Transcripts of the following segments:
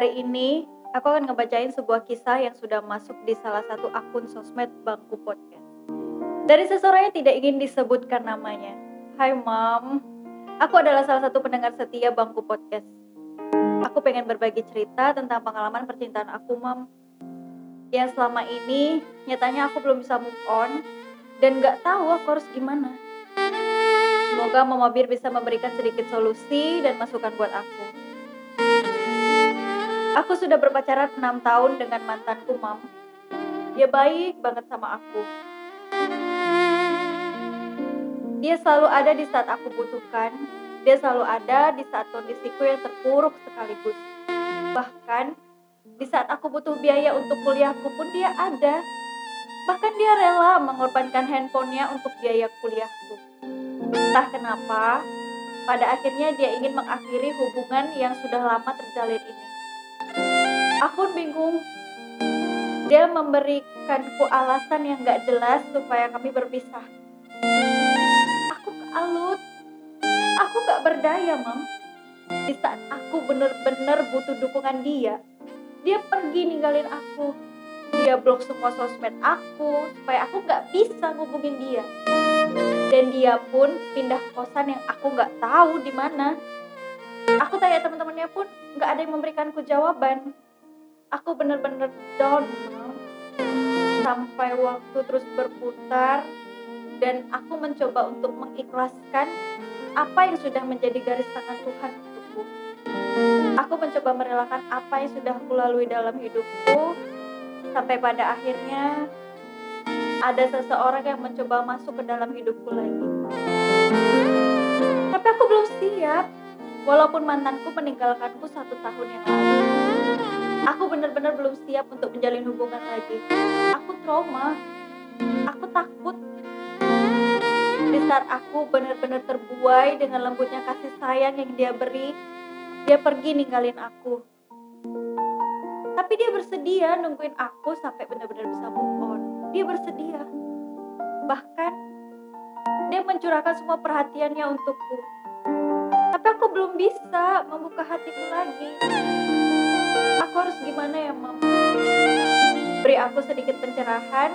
Hari ini aku akan ngebacain sebuah kisah yang sudah masuk di salah satu akun sosmed Bangku Podcast. Dari seseorang yang tidak ingin disebutkan namanya. Hai Mam, aku adalah salah satu pendengar setia Bangku Podcast. Aku pengen berbagi cerita tentang pengalaman percintaan aku, Mam. Yang selama ini nyatanya aku belum bisa move on dan gak tahu aku harus gimana. Semoga Mama Bir bisa memberikan sedikit solusi dan masukan buat aku. Aku sudah berpacaran 6 tahun dengan mantanku, Mam. Dia baik banget sama aku. Dia selalu ada di saat aku butuhkan. Dia selalu ada di saat kondisiku yang terpuruk sekaligus. Bahkan di saat aku butuh biaya untuk kuliahku pun dia ada. Bahkan dia rela mengorbankan handphonenya untuk biaya kuliahku. Entah kenapa, pada akhirnya dia ingin mengakhiri hubungan yang sudah lama terjalin ini. Aku bingung. Dia memberikanku alasan yang gak jelas supaya kami berpisah. Aku kealut. Aku gak berdaya, Mam. Di saat aku bener-bener butuh dukungan dia, dia pergi ninggalin aku. Dia blok semua sosmed aku supaya aku gak bisa ngubungin dia. Dan dia pun pindah kosan yang aku gak tahu di mana. Aku tanya teman-temannya pun gak ada yang memberikanku jawaban. Aku bener-bener down. Sampai waktu terus berputar dan aku mencoba untuk mengikhlaskan apa yang sudah menjadi garis tangan Tuhan untukku. Aku mencoba merelakan apa yang sudah aku lalui dalam hidupku sampai pada akhirnya ada seseorang yang mencoba masuk ke dalam hidupku lagi. Tapi aku belum siap, walaupun mantanku meninggalkanku satu tahun yang lalu. Aku benar-benar belum siap untuk menjalin hubungan lagi. Aku trauma, aku takut. Di saat aku benar-benar terbuai dengan lembutnya kasih sayang yang dia beri, dia pergi ninggalin aku. Tapi dia bersedia nungguin aku sampai benar-benar bisa move on. Dia bersedia. Bahkan dia mencurahkan semua perhatiannya untukku. Tapi aku belum bisa membuka hatiku lagi. Aku harus gimana ya, Mam? Beri aku sedikit pencerahan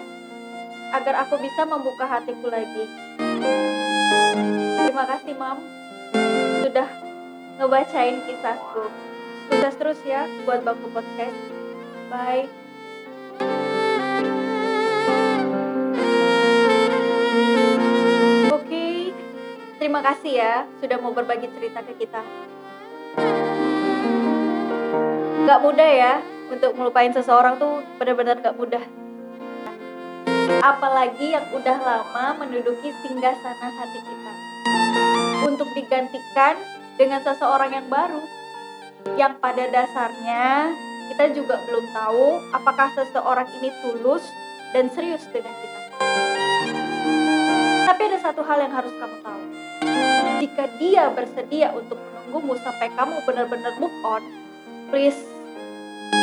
agar aku bisa membuka hatiku lagi. Terima kasih, Mam. Sudah ngebacain kisahku. Sukses terus ya buat Bangku Podcast. Bye. Terima kasih ya sudah mau berbagi cerita ke kita. Gak mudah ya untuk melupain seseorang tuh benar-benar gak mudah. Apalagi yang udah lama menduduki singgah sana hati kita. Untuk digantikan dengan seseorang yang baru. Yang pada dasarnya kita juga belum tahu apakah seseorang ini tulus dan serius dengan kita. Tapi ada satu hal yang harus kamu tahu. Jika dia bersedia untuk menunggumu sampai kamu benar-benar move on, please,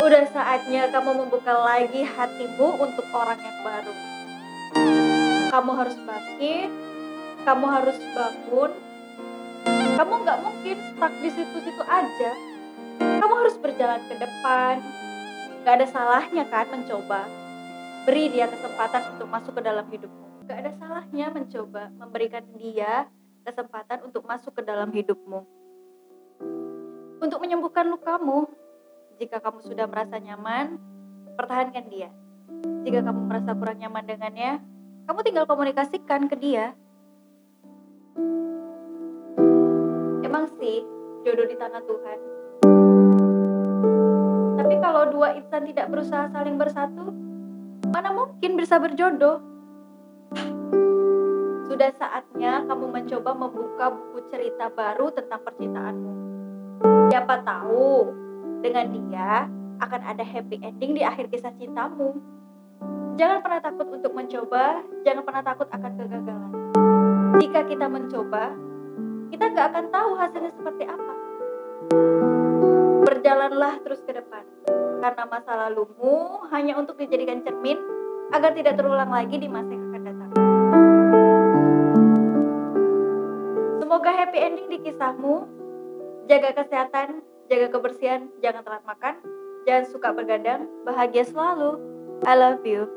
udah saatnya kamu membuka lagi hatimu untuk orang yang baru. Kamu harus bangkit, kamu harus bangun. Kamu nggak mungkin stuck di situ-situ aja. Kamu harus berjalan ke depan. Gak ada salahnya kan mencoba. Beri dia kesempatan untuk masuk ke dalam hidupmu. Gak ada salahnya mencoba memberikan dia kesempatan untuk masuk ke dalam hidupmu. Untuk menyembuhkan lukamu, jika kamu sudah merasa nyaman, pertahankan dia. Jika kamu merasa kurang nyaman dengannya, kamu tinggal komunikasikan ke dia. Emang sih, jodoh di tangan Tuhan. Tapi kalau dua insan tidak berusaha saling bersatu, mana mungkin bisa berjodoh? Sudah saatnya kamu mencoba membuka buku cerita baru tentang percintaanmu. Siapa tahu dengan dia akan ada happy ending di akhir kisah cintamu. Jangan pernah takut untuk mencoba, jangan pernah takut akan kegagalan. Jika kita mencoba, kita gak akan tahu hasilnya seperti apa. Berjalanlah terus ke depan, karena masa lalumu hanya untuk dijadikan cermin agar tidak terulang lagi di masa yang akan datang. Semoga happy ending di kisahmu, jaga kesehatan, jaga kebersihan, jangan telat makan, jangan suka bergadang, bahagia selalu. I love you.